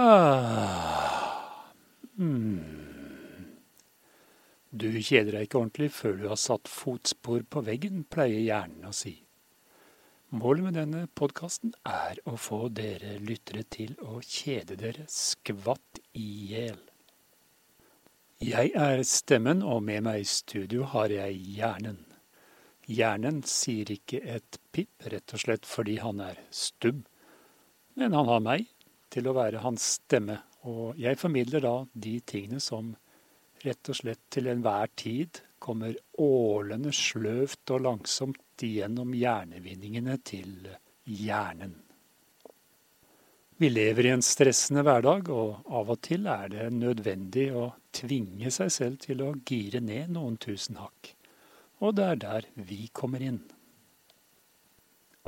Ah. Hmm. Du kjeder deg ikke ordentlig før du har satt fotspor på veggen, pleier hjernen å si. Målet med denne podkasten er å få dere lyttere til å kjede dere skvatt i hjel. Jeg er stemmen, og med meg i studio har jeg hjernen. Hjernen sier ikke et pip, rett og slett fordi han er stubb, men han har meg til å være hans stemme, og jeg formidler da de tingene som rett og slett til enhver tid kommer ålende sløvt og langsomt gjennom hjernevinningene til hjernen. Vi lever i en stressende hverdag, og av og til er det nødvendig å tvinge seg selv til å gire ned noen tusen hakk. Og det er der vi kommer inn.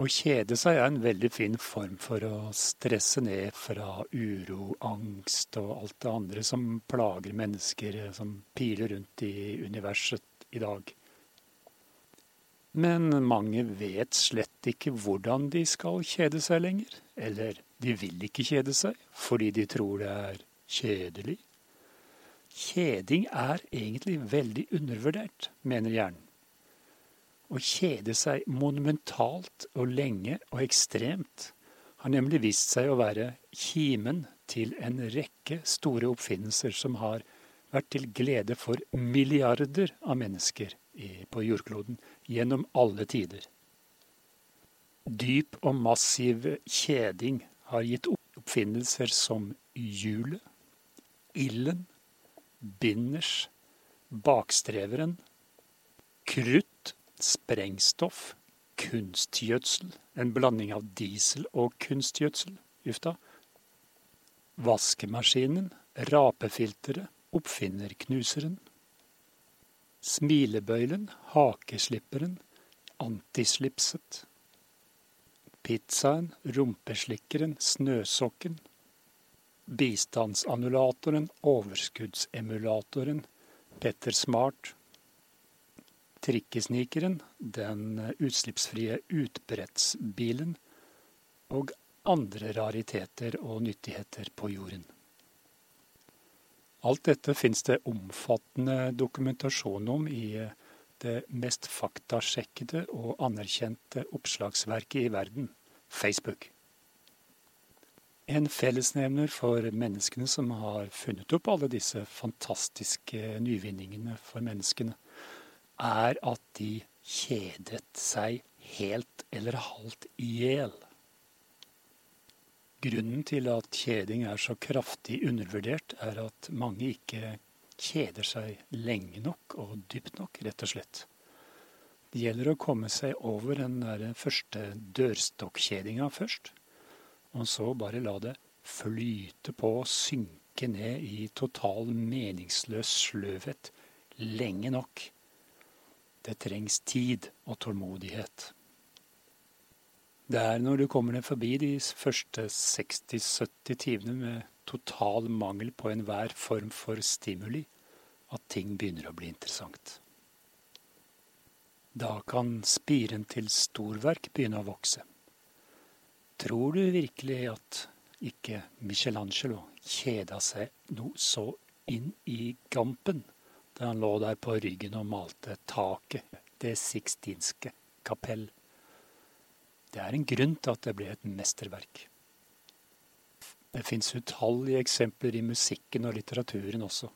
Å kjede seg er en veldig fin form for å stresse ned fra uro, angst og alt det andre som plager mennesker som piler rundt i universet i dag. Men mange vet slett ikke hvordan de skal kjede seg lenger. Eller de vil ikke kjede seg fordi de tror det er kjedelig. Kjeding er egentlig veldig undervurdert, mener hjernen. Å kjede seg monumentalt og lenge og ekstremt har nemlig vist seg å være kimen til en rekke store oppfinnelser som har vært til glede for milliarder av mennesker på jordkloden gjennom alle tider. Dyp og massiv kjeding har gitt oppfinnelser som hjulet, ilden, binders, bakstreveren, krutt sprengstoff, kunstgjødsel, en blanding av diesel og kunstgjødsel, uff Vaskemaskinen, rapefilteret, oppfinnerknuseren. Smilebøylen, hakeslipperen, antislipset. Pizzaen, rumpeslikkeren, snøsokken. Bistandsannulatoren, overskuddsemulatoren, Petter Smart, trikkesnikeren, den utslippsfrie utbrettsbilen og andre rariteter og nyttigheter på jorden. Alt dette finnes det omfattende dokumentasjon om i det mest faktasjekkede og anerkjente oppslagsverket i verden, Facebook. En fellesnevner for menneskene som har funnet opp alle disse fantastiske nyvinningene for menneskene, er at de kjedet seg helt eller halvt i hjel. Grunnen til at kjeding er så kraftig undervurdert, er at mange ikke kjeder seg lenge nok og dypt nok, rett og slett. Det gjelder å komme seg over den der første dørstokkjedinga først, og så bare la det flyte på og synke ned i total meningsløs sløvhet lenge nok det trengs tid og tålmodighet. Det er når du kommer deg forbi de første 60-70 timene med total mangel på enhver form for stimuli, at ting begynner å bli interessant. Da kan spiren til storverk begynne å vokse. Tror du virkelig at ikke Michelangelo kjeda seg noe så inn i gampen da han lå der på ryggen og malte taket, det sixtinske kapell. Det er en grunn til at det ble et mesterverk. Det fins utallige eksempler i musikken og litteraturen også.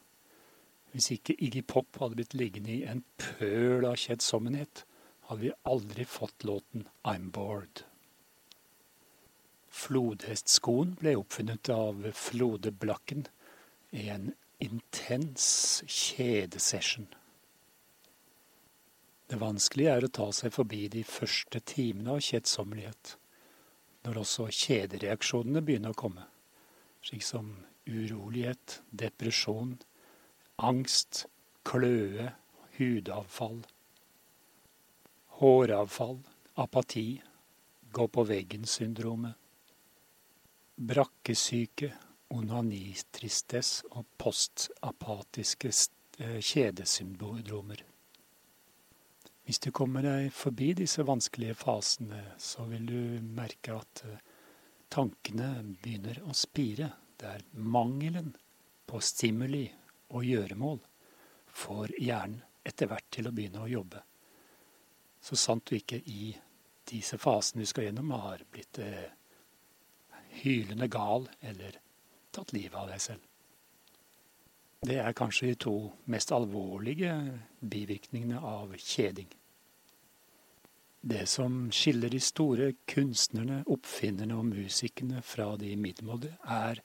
Hvis ikke Iggy Pop hadde blitt liggende i en pøl av kjedsommenhet, hadde vi aldri fått låten I'm Bored. Flodhestskoen ble oppfunnet av Flode Blakken i en intens kjedesession. Det vanskelige er å ta seg forbi de første timene av kjedsommelighet, når også kjedereaksjonene begynner å komme, slik som urolighet, depresjon, angst, kløe, hudavfall, håravfall, apati, gå på veggen-syndromet, brakkesyke, onanitristess og postapatiske eh, kjedesyndromer. Hvis du kommer deg forbi disse vanskelige fasene, så vil du merke at eh, tankene begynner å spire. Det er mangelen på stimuli og gjøremål får hjernen etter hvert til å begynne å jobbe. Så sant du ikke i disse fasene du skal gjennom, har blitt eh, hylende gal eller tatt livet av deg selv. Det er kanskje de to mest alvorlige bivirkningene av kjeding. Det som skiller de store kunstnerne, oppfinnerne og musikerne fra de middelmådige, er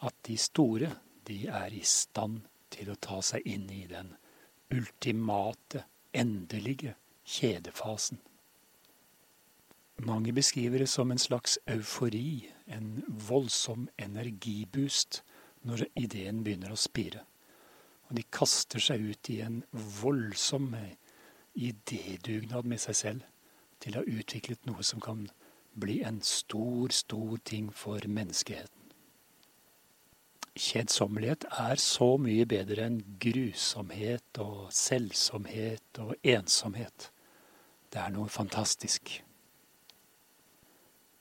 at de store de er i stand til å ta seg inn i den ultimate, endelige kjedefasen. Mange beskriver det som en slags eufori, en voldsom energiboost, når ideen begynner å spire. Og de kaster seg ut i en voldsom idédugnad med seg selv til å ha utviklet noe som kan bli en stor, stor ting for menneskeheten. Kjedsommelighet er så mye bedre enn grusomhet og selvsomhet og ensomhet. Det er noe fantastisk.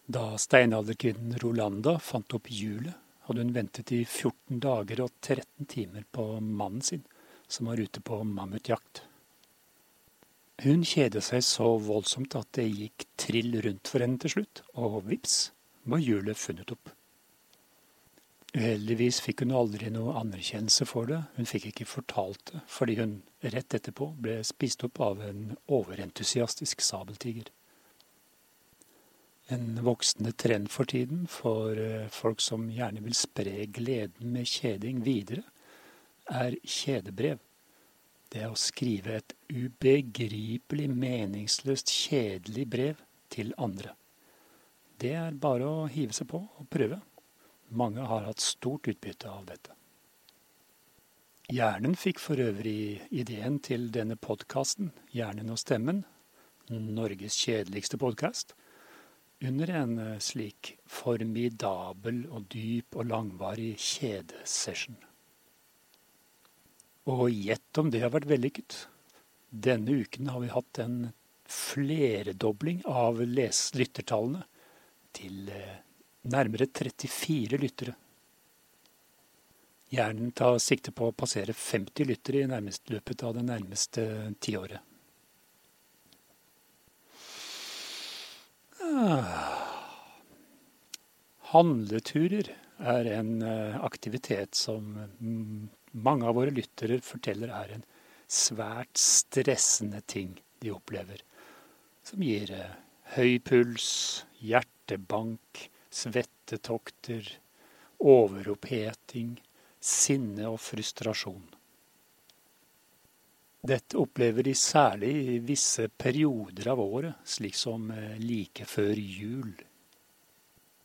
Da steinalderkvinnen Rolanda fant opp hjulet, hadde hun ventet i 14 dager og 13 timer på mannen sin, som var ute på mammutjakt. Hun kjedet seg så voldsomt at det gikk trill rundt for henne til slutt, og vips var hjulet funnet opp. Uheldigvis fikk hun aldri noe anerkjennelse for det, hun fikk ikke fortalt det, fordi hun rett etterpå ble spist opp av en overentusiastisk sabeltiger. En voksende trend for tiden for eh, folk som gjerne vil spre gleden med kjeding videre, er kjedebrev. Det er å skrive et ubegripelig meningsløst, kjedelig brev til andre. Det er bare å hive seg på og prøve. Mange har hatt stort utbytte av dette. Hjernen fikk for øvrig ideen til denne podkasten, Hjernen og stemmen, Norges kjedeligste podkast, under en eh, slik formidabel og dyp og langvarig kjedesession. Og gjett om det har vært vellykket. Denne uken har vi hatt en fleredobling av lyttertallene til eh, nærmere 34 lyttere. Hjernen tar sikte på å passere 50 lyttere i nærmest løpet av det nærmeste tiåret. Handleturer er en eh, aktivitet som mm, mange av våre lyttere forteller er en svært stressende ting de opplever. Som gir eh, høy puls, hjertebank, svettetokter, overoppheting, sinne og frustrasjon. Dette opplever de særlig i visse perioder av året, slik som eh, like før jul.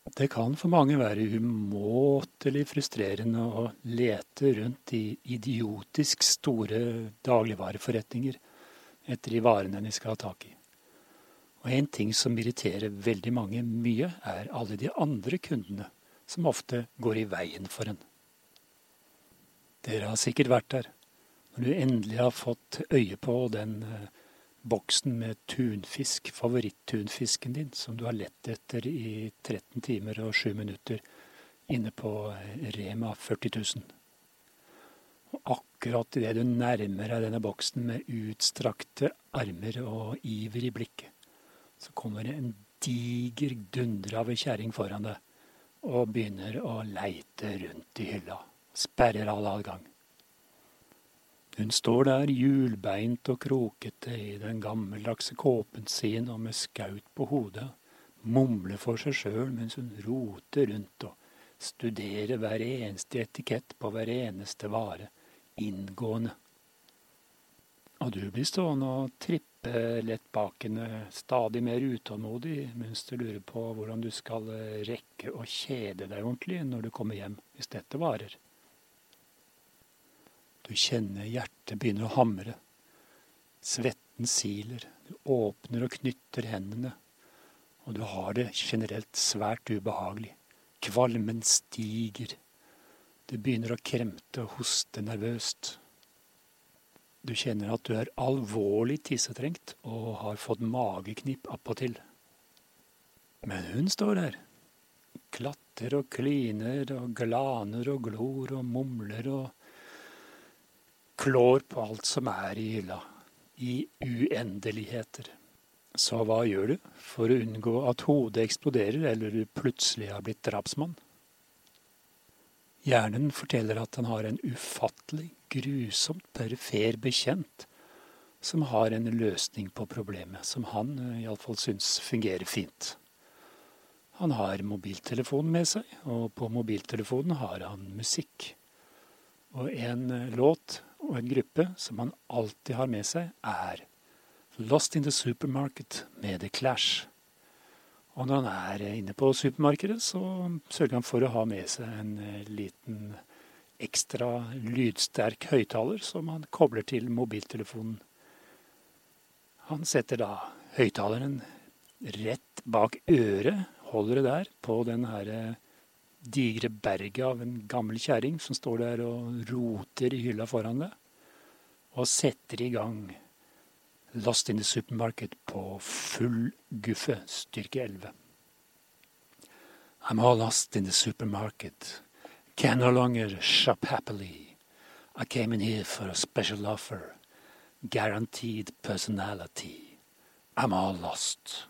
Det kan for mange være umåtelig frustrerende å lete rundt i idiotisk store dagligvareforretninger etter de varene de skal ha tak i. Og en ting som irriterer veldig mange mye, er alle de andre kundene som ofte går i veien for en. Dere har sikkert vært der når du endelig har fått øye på den uh, boksen med tunfisk, favorittunfisken din, som du har lett etter i 13 timer og 7 minutter inne på Rema 40 000. Og akkurat idet du nærmer deg denne boksen med utstrakte armer og iver i blikket, så kommer det en diger dundre av ei kjerring foran deg og begynner å leite rundt i hylla. Sperrer all adgang. Hun står der hjulbeint og krokete i den gammeldagse kåpen sin og med skaut på hodet, mumler for seg sjøl mens hun roter rundt og studerer hver eneste etikett på hver eneste vare, inngående. Og du blir stående og trippe henne, stadig mer utålmodig, mens du lurer på hvordan du skal rekke å kjede deg ordentlig når du kommer hjem, hvis dette varer. Du kjenner hjertet begynner å hamre. Svetten siler. Du åpner og knytter hendene. Og du har det generelt svært ubehagelig. Kvalmen stiger. Du begynner å kremte og hoste nervøst. Du kjenner at du er alvorlig tissetrengt og har fått mageknip appåtil. Men hun står der, Klatter og kliner og glaner og glor og mumler og klår på alt som er i hylla, i uendeligheter. Så hva gjør du for å unngå at hodet eksploderer eller du plutselig har blitt drapsmann? Hjernen forteller at han har en ufattelig, grusomt perifer bekjent som har en løsning på problemet, som han eh, iallfall syns fungerer fint. Han har mobiltelefonen med seg, og på mobiltelefonen har han musikk. Og en eh, låt og en gruppe som han alltid har med seg, er Lost in the Supermarket med The Clash. Og når han er inne på supermarkedet, så sørger han for å ha med seg en eh, liten ekstra lydsterk høyttaler som han kobler til mobiltelefonen. Han setter da høyttaleren rett bak øret, holder det der, på den her eh, digre berget av en gammel kjerring som står der og roter i hylla foran det, og setter i gang Lost in the Supermarket på full guffe, styrke 11. I'm all lost in the supermarket. Can no longer shop happily. I came in here for a special offer. Guaranteed personality. I'm all lost.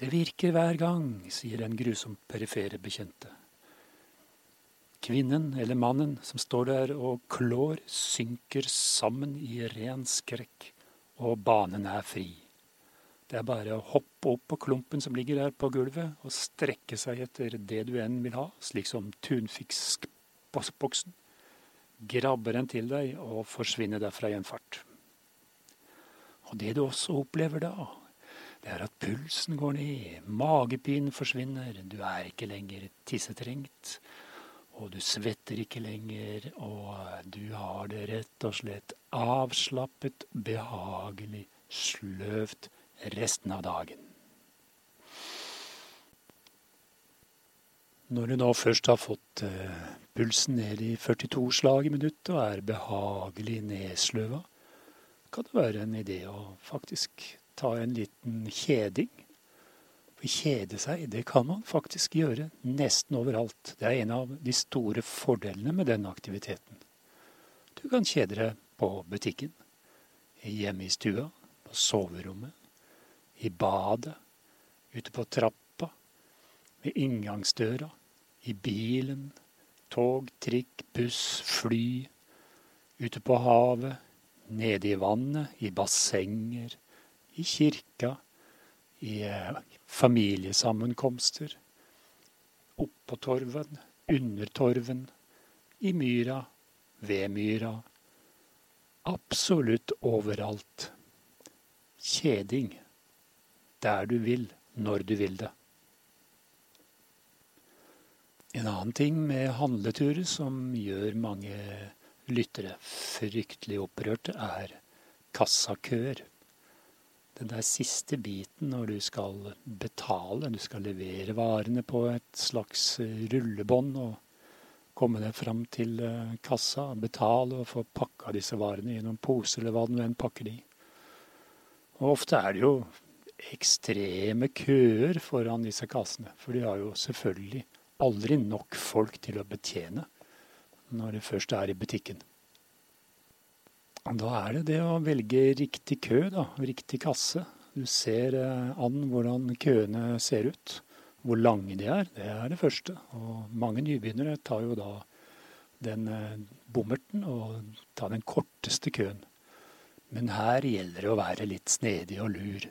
Det virker hver gang, sier den grusomt perifere bekjente. Kvinnen eller mannen som står der og klår, synker sammen i ren skrekk og banen er fri. Det er bare å hoppe opp på klumpen som ligger der på gulvet, og strekke seg etter det du enn vil ha, slik som tunfiskboksen. Grabbe den til deg og forsvinne derfra i en fart. Og det du også opplever da, det er at pulsen går ned, magepinen forsvinner, du er ikke lenger tissetrengt. Og du svetter ikke lenger, og du har det rett og slett avslappet, behagelig, sløvt resten av dagen. Når du nå først har fått uh, pulsen ned i 42 slag i minuttet og er behagelig nedsløva, kan det være en idé å faktisk ta en liten kjeding for kjede seg, det kan man faktisk gjøre nesten overalt. Det er en av de store fordelene med denne aktiviteten. Du kan kjede deg på butikken, hjemme i stua, på soverommet, i badet, ute på trappa, ved inngangsdøra, i bilen, tog, trikk, buss, fly, ute på havet, nede i vannet, i bassenger, i kirka, i eh, familiesammenkomster. Oppå torven, under torven, i myra, ved myra. Absolutt overalt. Kjeding. Der du vil, når du vil det. En annen ting med handleturer som gjør mange lyttere fryktelig opprørte, er kassakøer den der siste biten når du skal betale, du skal levere varene på et slags eh, rullebånd og komme deg fram til eh, kassa, betale og få pakka disse varene i noen pose eller hva du enn pakker de. Og ofte er det jo ekstreme køer foran disse kassene, for de har jo selvfølgelig aldri nok folk til å betjene når de først er i butikken. Da er det det å velge riktig kø, da. Riktig kasse. Du ser eh, an hvordan køene ser ut. Hvor lange de er, det er det første. Og mange nybegynnere tar jo da den eh, bommerten og tar den korteste køen. Men her gjelder det å være litt snedig og lur.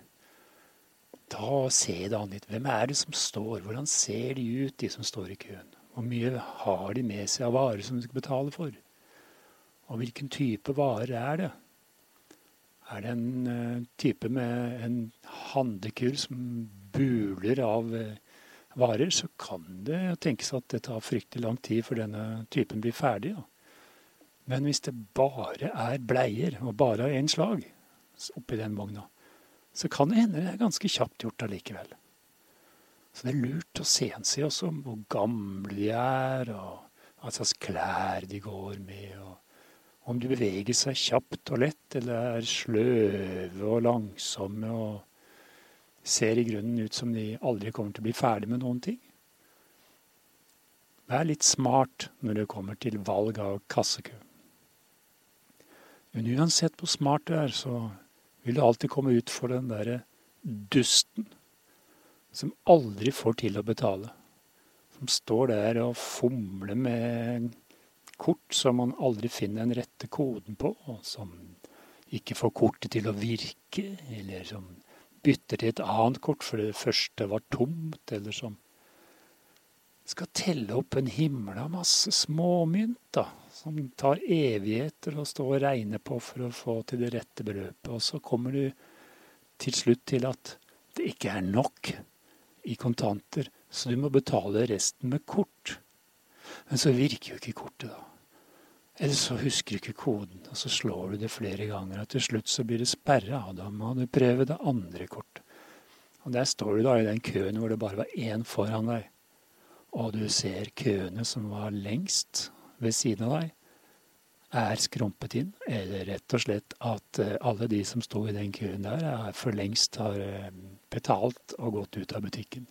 Ta og Se det an litt. Hvem er det som står? Hvordan ser de ut, de som står i køen? Hvor mye har de med seg av varer som de skal betale for? Og hvilken type varer er det? Er det en uh, type med en handlekur som buler av uh, varer, så kan det tenkes at det tar fryktelig lang tid før denne typen blir ferdig. Men hvis det bare er bleier, og bare av én slag oppi den vogna, så kan det hende det er ganske kjapt gjort allikevel. Så det er lurt å sense også hvor gamle de er, og hva slags klær de går med. og om de beveger seg kjapt og lett, eller er sløve og langsomme og ser i grunnen ut som de aldri kommer til å bli ferdig med noen ting. Vær litt smart når det kommer til valg av kassekø. Men uansett hvor smart du er, så vil du alltid komme ut for den derre dusten som aldri får til å betale. Som står der og fomler med kort som man aldri finner den rette koden på, og som ikke får kortet til å virke, eller som bytter til et annet kort fordi det første var tomt, eller som skal telle opp en himmel av masse småmynt, da, som tar evigheter å stå og regne på for å få til det rette beløpet. Og så kommer du til slutt til at det ikke er nok i kontanter, så du må betale resten med kort. Men så virker jo ikke kortet, da. Eller så husker du ikke koden, og så slår du det flere ganger, og til slutt så blir det sperra, og da må du prøve det andre kortet. Og der står du da i den køen hvor det bare var én foran deg og du ser køene som var lengst ved siden av deg, er skrumpet inn, eller rett og slett at eh, alle de som sto i den køen der, er for lengst har eh, betalt og gått ut av butikken.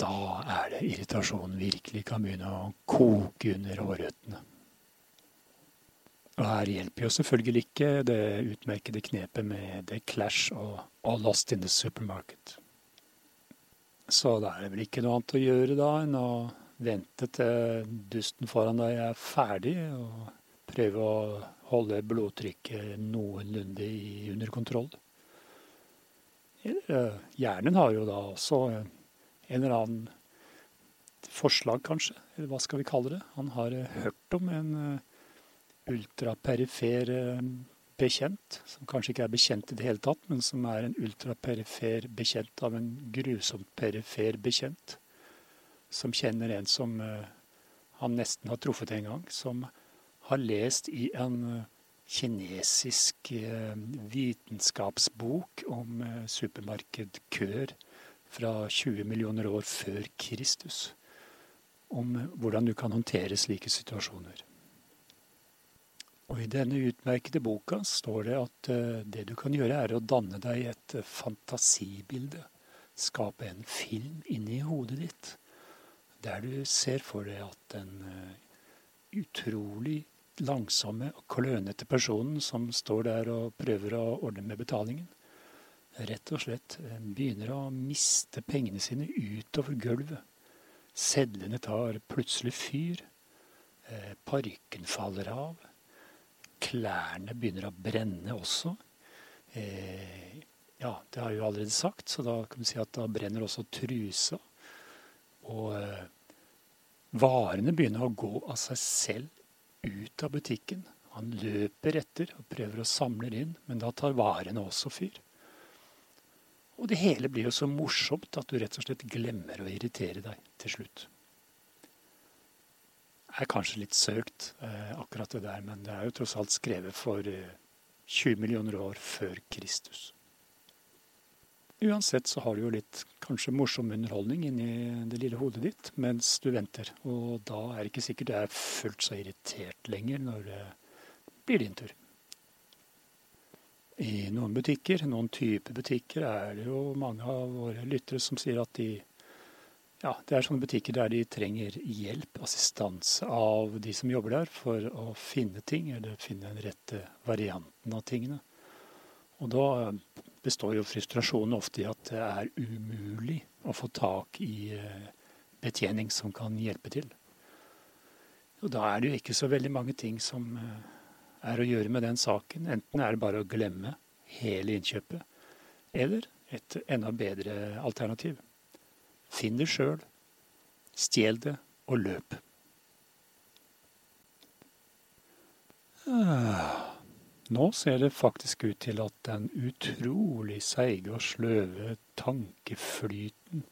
Da er det irritasjonen virkelig kan begynne å koke under hårrøttene. Og her hjelper jo selvfølgelig ikke det utmerkede knepet med The Clash og, og Lost in the Supermarket. Så da er det vel ikke noe annet å gjøre da enn å vente til dusten foran deg er ferdig, og prøve å holde blodtrykket noenlunde under kontroll. Hjernen har jo da også en eller annen forslag, kanskje, eller hva skal vi kalle det. Han har hørt om en eh, ultraperifer eh, bekjent, som kanskje ikke er bekjent i det hele tatt, men som er en ultraperifer bekjent av en grusomt perifer bekjent. Som kjenner en som uh, han nesten har truffet en gang, som har lest i en uh, kinesisk vitenskapsbok om supermarkedkøer fra 20 millioner år før Kristus. Om hvordan du kan håndtere slike situasjoner. Og I denne utmerkede boka står det at uh, det du kan gjøre, er å danne deg et uh, fantasibilde. Skape en film inni hodet ditt, der du ser for deg at den uh, utrolig langsomme og klønete personen som står der og prøver å ordne med betalingen, rett og slett begynner å miste pengene sine utover gulvet. Sedlene tar plutselig fyr. Parykken faller av klærne begynner å brenne også. Eh, ja, det har jeg jo allerede sagt, så da kan du si at da brenner også trusa. Og eh, varene begynner å gå av seg selv ut av butikken. Han løper etter og prøver å samle inn, men da tar varene også fyr. Og det hele blir jo så morsomt at du rett og slett glemmer å irritere deg til slutt er kanskje litt søkt, eh, akkurat det der, men det er jo tross alt skrevet for 20 eh, millioner år før Kristus. Uansett så har du jo litt kanskje morsom underholdning inni det lille hodet ditt mens du venter. Og da er det ikke sikkert du er fullt så irritert lenger når det blir din tur. I noen butikker, noen typer butikker, er det jo mange av våre lyttere som sier at de ja, det er sånne butikker der de trenger hjelp, assistanse av de som jobber der, for å finne ting, eller finne den rette varianten av tingene. Og da består jo frustrasjonen ofte i at det er umulig å få tak i eh, betjening som kan hjelpe til. Og da er det jo ikke så veldig mange ting som eh, er å gjøre med den saken. Enten er det bare å glemme hele innkjøpet, eller et enda bedre alternativ. Finn det sjøl, stjel det og løp. Ah, nå ser det faktisk ut til at den utrolig seige og sløve tankeflyten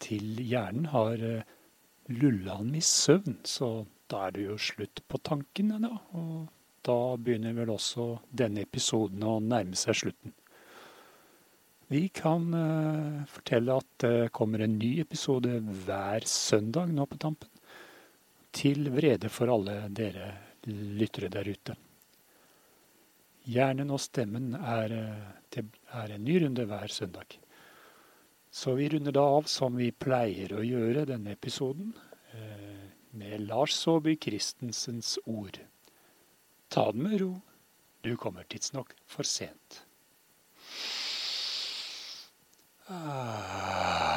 til hjernen har eh, lulla han i søvn, så da er det jo slutt på tankene, da. Og da begynner vel også denne episoden å nærme seg slutten. Vi kan uh, fortelle at det kommer en ny episode hver søndag nå på tampen. Til vrede for alle dere lyttere der ute. Hjernen og stemmen er, det er en ny runde hver søndag. Så vi runder da av som vi pleier å gjøre denne episoden. med Lars Saabye Christensens ord. Ta det med ro, du kommer tidsnok for sent. 啊。